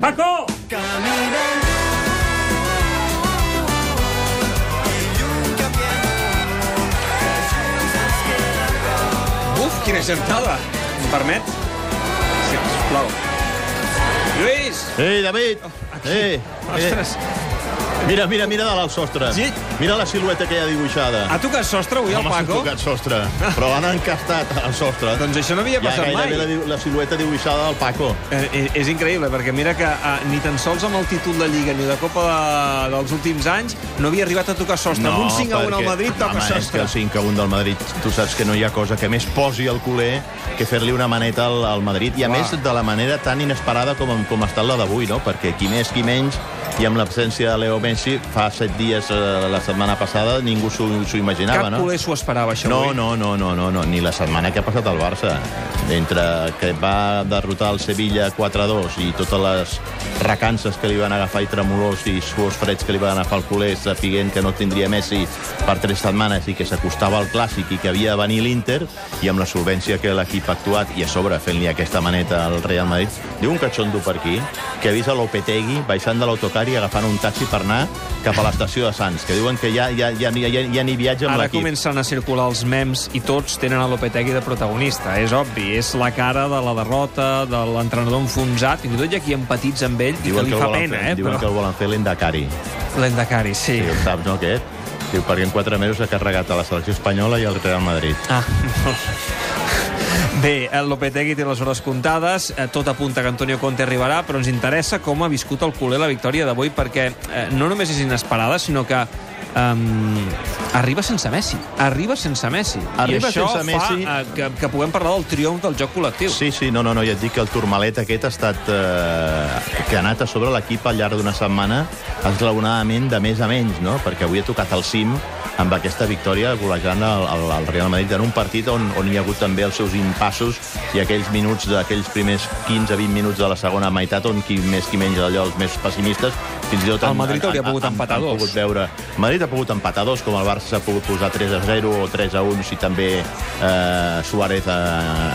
Paco! Uf, quina gentada! Em permet? Sí, sisplau. Lluís! Ei, David! Aquí. Ei, Ostres, Mira, mira, mira de l'alt sostre. Sí? Mira la silueta que hi ha dibuixada. ha tocat sostre avui el Home, s'ha Paco? tocat sostre, però han encastat al sostre. Doncs això no havia passat gairebé mai. la, la silueta dibuixada del Paco. Eh, eh, és increïble, perquè mira que eh, ni tan sols amb el títol de Lliga ni de Copa de, dels últims anys no havia arribat a tocar sostre. amb un 5 a 1 al Madrid toca Home, és que sostre. el 5 a 1 del Madrid, tu saps que no hi ha cosa que més posi el culer que fer-li una maneta al, al Madrid, i a Clar. més de la manera tan inesperada com, com ha estat la d'avui, no? Perquè qui més, qui menys, i amb l'absència de Leo Messi, fa set dies, eh, la setmana passada, ningú s'ho imaginava, Cap no? culer s'ho esperava, això, No, avui. no, no, no, no, no, ni la setmana que ha passat al Barça. Entre que va derrotar el Sevilla 4-2 i totes les recances que li van agafar i tremolors i suors freds que li van agafar el culer sapiguent que no tindria Messi per tres setmanes i que s'acostava al Clàssic i que havia de venir l'Inter i amb la solvència que l'equip ha actuat i a sobre fent-li aquesta maneta al Real Madrid. Diu un catxondo per aquí que ha vist a Lopetegui baixant de l'autocar i agafant un taxi per anar cap a l'estació de Sants, que diuen que ja, ja, ja, ja, ja, ja ni viatja amb Ara l'equip. comencen a circular els mems i tots tenen a Lopetegui de protagonista. És obvi, és la cara de la derrota, de l'entrenador enfonsat, fins i tot hi ha qui empatits amb ell i que li el fa pena, fer, eh? Diuen que el volen fer l'Endacari. L'Endacari, sí. Sí, el saps, no, aquest? Diu, perquè en quatre mesos ha carregat a la selecció espanyola i al Real Madrid. Ah, Bé, el Lopetegui té les hores comptades, eh, tot apunta que Antonio Conte arribarà, però ens interessa com ha viscut el culer la victòria d'avui, perquè eh, no només és inesperada, sinó que um, arriba sense Messi. Arriba sense Messi. Arriba I això sense Messi. fa eh, que, que puguem parlar del triomf del joc col·lectiu. Sí, sí, no, no, no, ja et dic que el turmalet aquest ha estat... Eh, que ha anat a sobre l'equip al llarg d'una setmana esglaonadament de més a menys, no? Perquè avui ha tocat el cim amb aquesta victòria golejant el, el, el Real Madrid en un partit on, on hi ha hagut també els seus impassos i aquells minuts d'aquells primers 15-20 minuts de la segona meitat on qui més qui menys allò els més pessimistes fins i tot El Madrid hauria pogut empatar dos. pogut veure Madrid ha pogut empatar dos com el Barça s'ha pogut posar 3 a 0 o 3 a 1 si també eh, Suárez eh,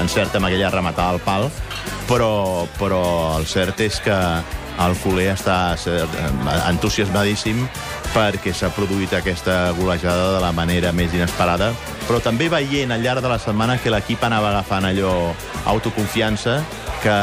encerta amb aquella rematada al pal però, però el cert és que el culer està entusiasmadíssim perquè s'ha produït aquesta golejada de la manera més inesperada, però també veient al llarg de la setmana que l'equip anava agafant allò autoconfiança, que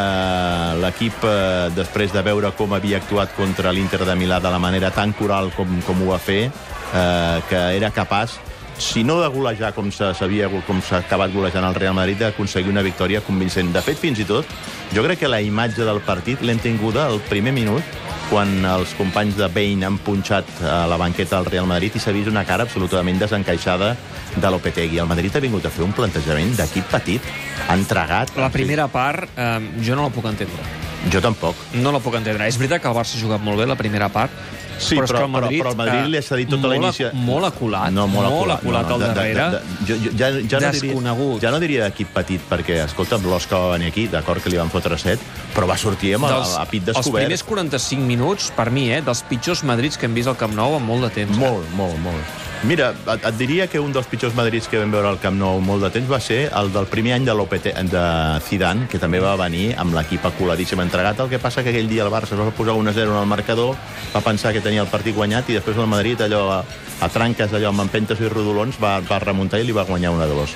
l'equip, eh, després de veure com havia actuat contra l'Inter de Milà de la manera tan coral com, com ho va fer, eh, que era capaç si no de golejar com s'havia com s'ha acabat golejant el Real Madrid, d'aconseguir una victòria convincent. De fet, fins i tot, jo crec que la imatge del partit l'hem tinguda al primer minut, quan els companys de Bain han punxat a la banqueta del Real Madrid i s'ha vist una cara absolutament desencaixada de Lopetegui. El Madrid ha vingut a fer un plantejament d'equip petit, entregat... La primera part, eh, jo no la puc entendre. Jo tampoc. No la puc entendre. És veritat que el Barça ha jugat molt bé la primera part, Sí, però, però, el Madrid, però, però el Madrid li ha cedit tota molt, l'inici... Molt aculat, no, molt aculat, aculat no, al de- de- darrere. De, de, jo, jo, ja, ja no Desconegut. diria, ja no diria d'equip petit, perquè, escolta, l'Osca va venir aquí, d'acord que li van fotre set, però va sortir amb el, dels, a pit els descobert. primers 45 minuts, per mi, eh, dels pitjors Madrids que hem vist al Camp Nou en molt de temps. eh? Molt, molt, molt. Mira, et, et diria que un dels pitjors Madrids que vam veure al Camp Nou molt de temps va ser el del primer any de, Lopete, de Zidane, que també va venir amb l'equip aculadíssim entregat. El que passa que aquell dia el Barça es va posar 1-0 en el marcador, va pensar que tenia el partit guanyat i després el Madrid, allò a, a tranques, allò amb empentes i rodolons, va, va remuntar i li va guanyar 1-2.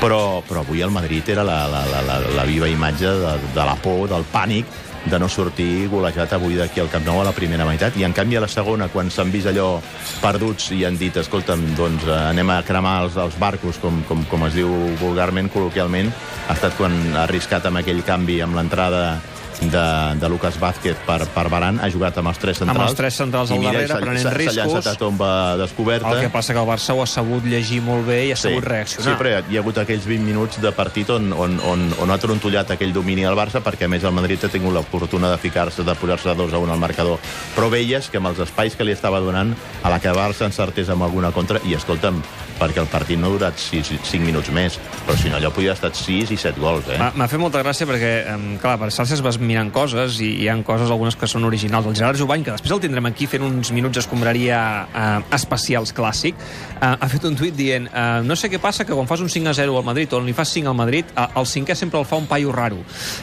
Però, però avui el Madrid era la, la, la, la, la viva imatge de, de la por, del pànic, de no sortir golejat avui d'aquí al Camp Nou a la primera meitat. I en canvi a la segona, quan s'han vist allò perduts i han dit, escolta'm, doncs eh, anem a cremar els, els barcos, com, com, com es diu vulgarment, col·loquialment, ha estat quan ha arriscat amb aquell canvi, amb l'entrada de, de Lucas Vázquez per, per Baran, ha jugat amb els tres centrals. Amb els tres centrals al darrere, prenent riscos. S'ha llançat a tomba descoberta. El que passa que el Barça ho ha sabut llegir molt bé i ha sabut reaccionar. Sí, però hi ha hagut aquells 20 minuts de partit on, on, on, on ha trontollat aquell domini al Barça, perquè a més el Madrid ha tingut la fortuna de ficar-se, de posar-se 2 a 1 al marcador. Però veies que amb els espais que li estava donant, a la que el Barça encertés amb alguna contra, i escolta'm, perquè el partit no ha durat 6, 5 minuts més, però si no allò podia haver estat 6 i 7 gols, eh? M'ha fet molta gràcia perquè, clar, per xarxes vas mirant coses i hi han coses, algunes que són originals. El Gerard Jubany, que després el tindrem aquí fent uns minuts escombraria eh, especials clàssic, eh, ha fet un tuit dient eh, no sé què passa, que quan fas un 5 a 0 al Madrid o li fas 5 al Madrid, eh, el cinquè sempre el fa un paio raro.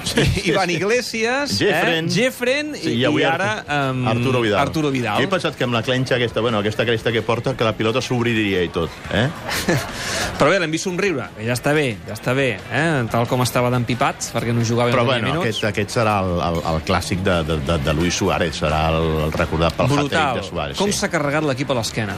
Sí, Ivan Iglesias, Jeffren, eh, Jeffren Sí, i, i ara um, Arturo Vidal. Arturo Vidal. Jo he pensat que amb la clenxa aquesta, bueno, aquesta cresta que porta, que la pilota s'obriria i tot. Eh? Però bé, l'hem vist somriure, que ja està bé, ja està bé, eh? tal com estava d'empipat, perquè no jugava Però en bueno, minuts. aquest, aquest serà el, el, el clàssic de, de, de, de Luis Suárez, serà el, el recordat pel Brutal. de Suárez. Com sí. s'ha carregat l'equip a l'esquena.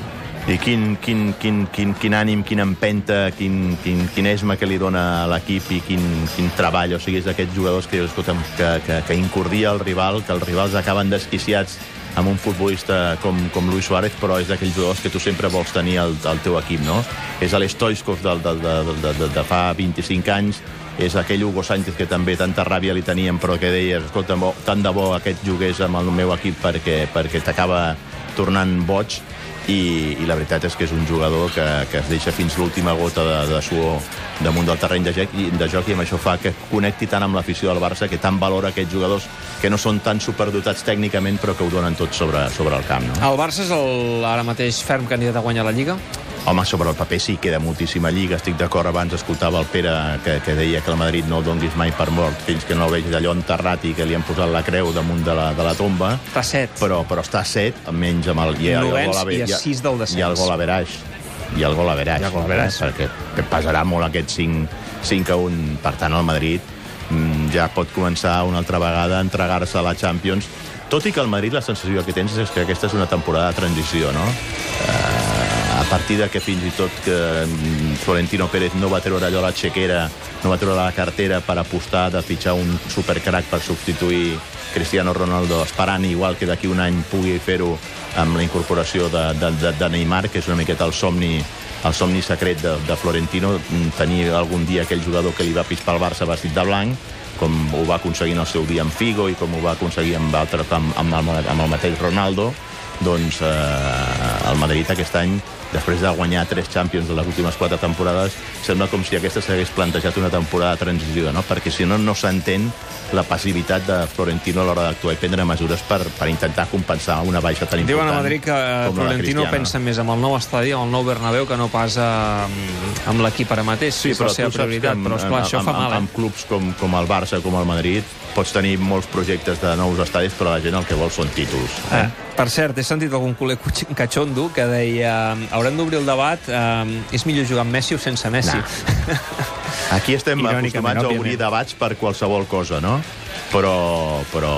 I quin, quin, quin, quin, quin ànim, quina empenta, quin, quin, quin esma que li dona a l'equip i quin, quin treball. O sigui, és d'aquests jugadors que, escolta'm, que, que, que incordia el rival, que els rivals acaben desquiciats amb un futbolista com, com Luis Suárez, però és d'aquells jugadors que tu sempre vols tenir al, al teu equip, no? És l'Stoichkov de, de, de, de, de, de fa 25 anys, és aquell Hugo Sánchez que també tanta ràbia li teníem, però que deia, escolta, tant de bo aquest jugués amb el meu equip perquè, perquè t'acaba tornant boig, i, i la veritat és que és un jugador que, que es deixa fins l'última gota de, de suor damunt del terreny de joc, i, de joc i amb això fa que connecti tant amb l'afició del Barça que tant valora aquests jugadors que no són tan superdotats tècnicament però que ho donen tot sobre, sobre el camp. No? El Barça és el, ara mateix ferm candidat a guanyar la Lliga? Home, sobre el paper sí, queda moltíssima lliga. Estic d'acord, abans escoltava el Pere que, que deia que el Madrid no el donguis mai per mort fins que no el vegis allò enterrat i que li han posat la creu damunt de la, de la tomba. Està set. Però, però està 7, almenys amb el... Ha, Novens el gol a, i a sis del descens. Ha el gol a Veraix. Ha el gol a Veraix. Ha el gol a Veraix. Perquè que pesarà molt aquest 5, 5 a 1. Per tant, el Madrid mm, ja pot començar una altra vegada a entregar-se a la Champions. Tot i que el Madrid la sensació que tens és que aquesta és una temporada de transició, no? Eh, a partir de que fins i tot que mm, Florentino Pérez no va treure allò a la xequera, no va treure la cartera per apostar de fitxar un supercrac per substituir Cristiano Ronaldo, esperant igual que d'aquí un any pugui fer-ho amb la incorporació de, de, de, de Neymar, que és una miqueta el somni el somni secret de, de Florentino, mm, tenir algun dia aquell jugador que li va pispar el Barça vestit de blanc, com ho va aconseguir en el seu dia amb Figo i com ho va aconseguir amb, altre, amb, amb, el, amb el mateix Ronaldo, doncs eh, el Madrid aquest any, després de guanyar tres Champions de les últimes quatre temporades, sembla com si aquesta s'hagués plantejat una temporada de transició, no? perquè si no, no s'entén la passivitat de Florentino a l'hora d'actuar i prendre mesures per, per intentar compensar una baixa tan important. Diuen a Madrid que Florentino pensa més amb el nou estadi, amb el nou Bernabéu, que no pas amb, amb l'equip ara mateix. Sí, és però la seva prioritat. amb, Però, esclar, amb, això fa amb, mal, eh? amb clubs com, com el Barça, com el Madrid, pots tenir molts projectes de nous estadis, però la gent el que vol són títols. Eh, per cert, he sentit algun culer catxondo que deia haurem d'obrir el debat eh, és millor jugar amb Messi o sense Messi. Aquí estem acostumats a obrir debats per qualsevol cosa, no? Però, però,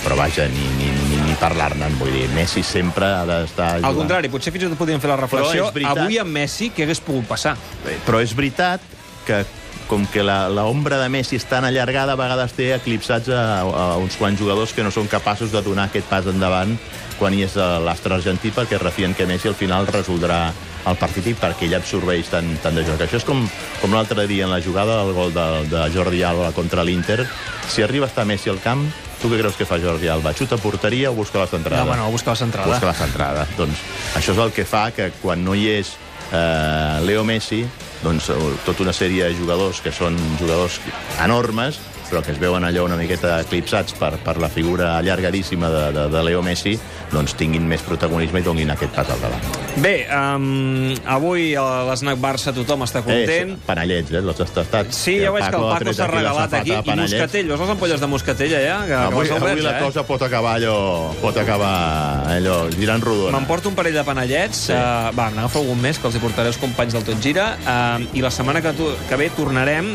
però vaja, ni, ni, ni, ni parlar-ne'n, vull dir, Messi sempre ha d'estar... Al contrari, potser fins i tot podríem fer la reflexió. Veritat- Avui amb Messi, què hagués pogut passar? Però és veritat que com que la, la ombra de Messi és tan allargada, a vegades té eclipsats a, a uns quants jugadors que no són capaços de donar aquest pas endavant quan hi és eh, l'astre argentí perquè es refien que Messi al final resoldrà el partit i perquè ell absorbeix tant, tant de joc. Això és com, com l'altre dia en la jugada del gol de, de Jordi Alba contra l'Inter. Si arriba a estar Messi al camp, tu què creus que fa Jordi Alba? Xuta porteria o busca la centrada? No, bueno, busca la centrada. Busca la centrada. Doncs això és el que fa que quan no hi és eh, Leo Messi, doncs tota una sèrie de jugadors que són jugadors enormes, però que es veuen allò una miqueta eclipsats per, per la figura allargadíssima de, de, de Leo Messi, doncs tinguin més protagonisme i donin aquest pas al davant. Bé, um, avui a l'Snac Barça tothom està content. Eh, panellets, eh, els tastat. Sí, ja veig que el Paco s'ha regalat aquí. I moscatell, veus les ampolles de moscatell allà? Que, que Avui, ha avui la eh? cosa pot acabar allò, pot acabar allò girant rodona. M'emporto un parell de panellets. Sí. Sí. Uh, va, n'agafo algun més, que els hi portaré els companys del Tot Gira. Uh, I la setmana que, tu, que ve tornarem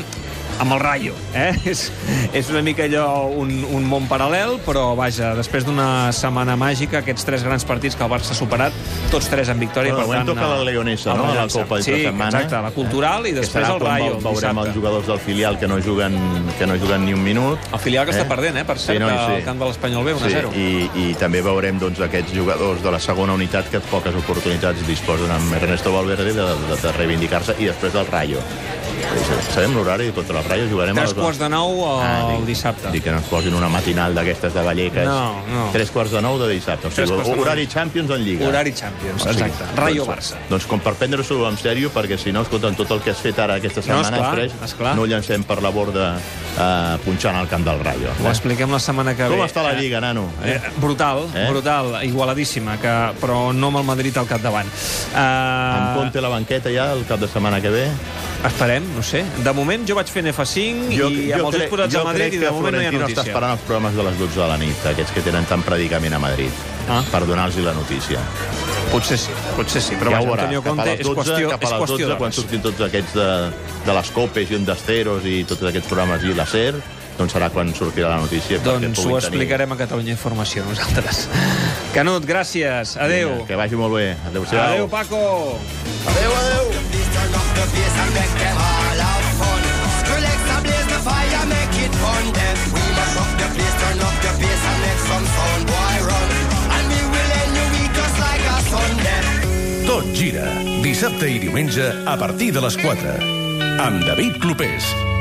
amb el Rayo. Eh? És, és una mica allò un, un món paral·lel, però vaja, després d'una setmana màgica, aquests tres grans partits que el Barça ha superat, tots tres en victòria. Bueno, per tant, toca la eh, Leonesa, el no? A la. Copa sí, de setmana. exacte, la cultural i que després el Rayo. veu- el veurem dissabte. els jugadors del filial que no juguen, que no juguen ni un minut. El filial que Eh? està perdent, eh? per cert, Sí, no, sí, al camp de l'Espanyol B, 1-0. Sí, i, I també veurem doncs, aquests jugadors de la segona unitat que poques oportunitats disposen amb Ernesto Valverde de, de, de reivindicar-se i després del Rayo Sabem l'horari tota la ratlla? Jugarem Tres a les... quarts de nou el Ah, dic- dissabte. Dic que no ens posin una matinal d'aquestes de Vallecas. No, no. Tres quarts de nou de dissabte. O sigui, horari Champions en Lliga. Horari Champions, O sigui, exacte. Rayo doncs, Barça. Doncs com per prendre-s'ho en sèrio, perquè si no, escolta, tot el que has fet ara aquesta No, setmana esclar, després, esclar. no ho llancem per la borda eh, punxant al camp del Rayo. Ho expliquem la setmana que ve. Com està la Eh, Lliga, nano? Eh, brutal, Eh? brutal, igualadíssima, que, però no amb el Madrid al capdavant. Uh, Conte a la banqueta ja el cap de setmana que ve? esperem, no sé. De moment jo vaig fent F5 i amb els ulls posats jo a Madrid i de moment no hi ha notícia. està esperant els programes de les 12 de la nit, aquests que tenen tant predicament a Madrid, Ah. per donar-los la notícia. Potser sí, potser sí, però ja vaja, Antonio Conte és 12, qüestió, cap a les qüestió 12 quan surtin tots aquests de, de les copes i un d'esteros i tots aquests programes i la SER, doncs serà quan sortirà la notícia. Doncs ho tenir- explicarem a Catalunya Informació nosaltres. Canut, gràcies. Adéu. Que vagi molt bé. Adéu-siau. Adéu, Paco. Adéu, adéu. The bass and make them all have fun. Skrillex a blaze the fire, make it fun. Then we mash up the place, turn up the bass and make some sound, boy, run. And we will end your week just like a Sunday. Tot gira. Dissabte i diumenge a partir de les 4. Amb David Clopés.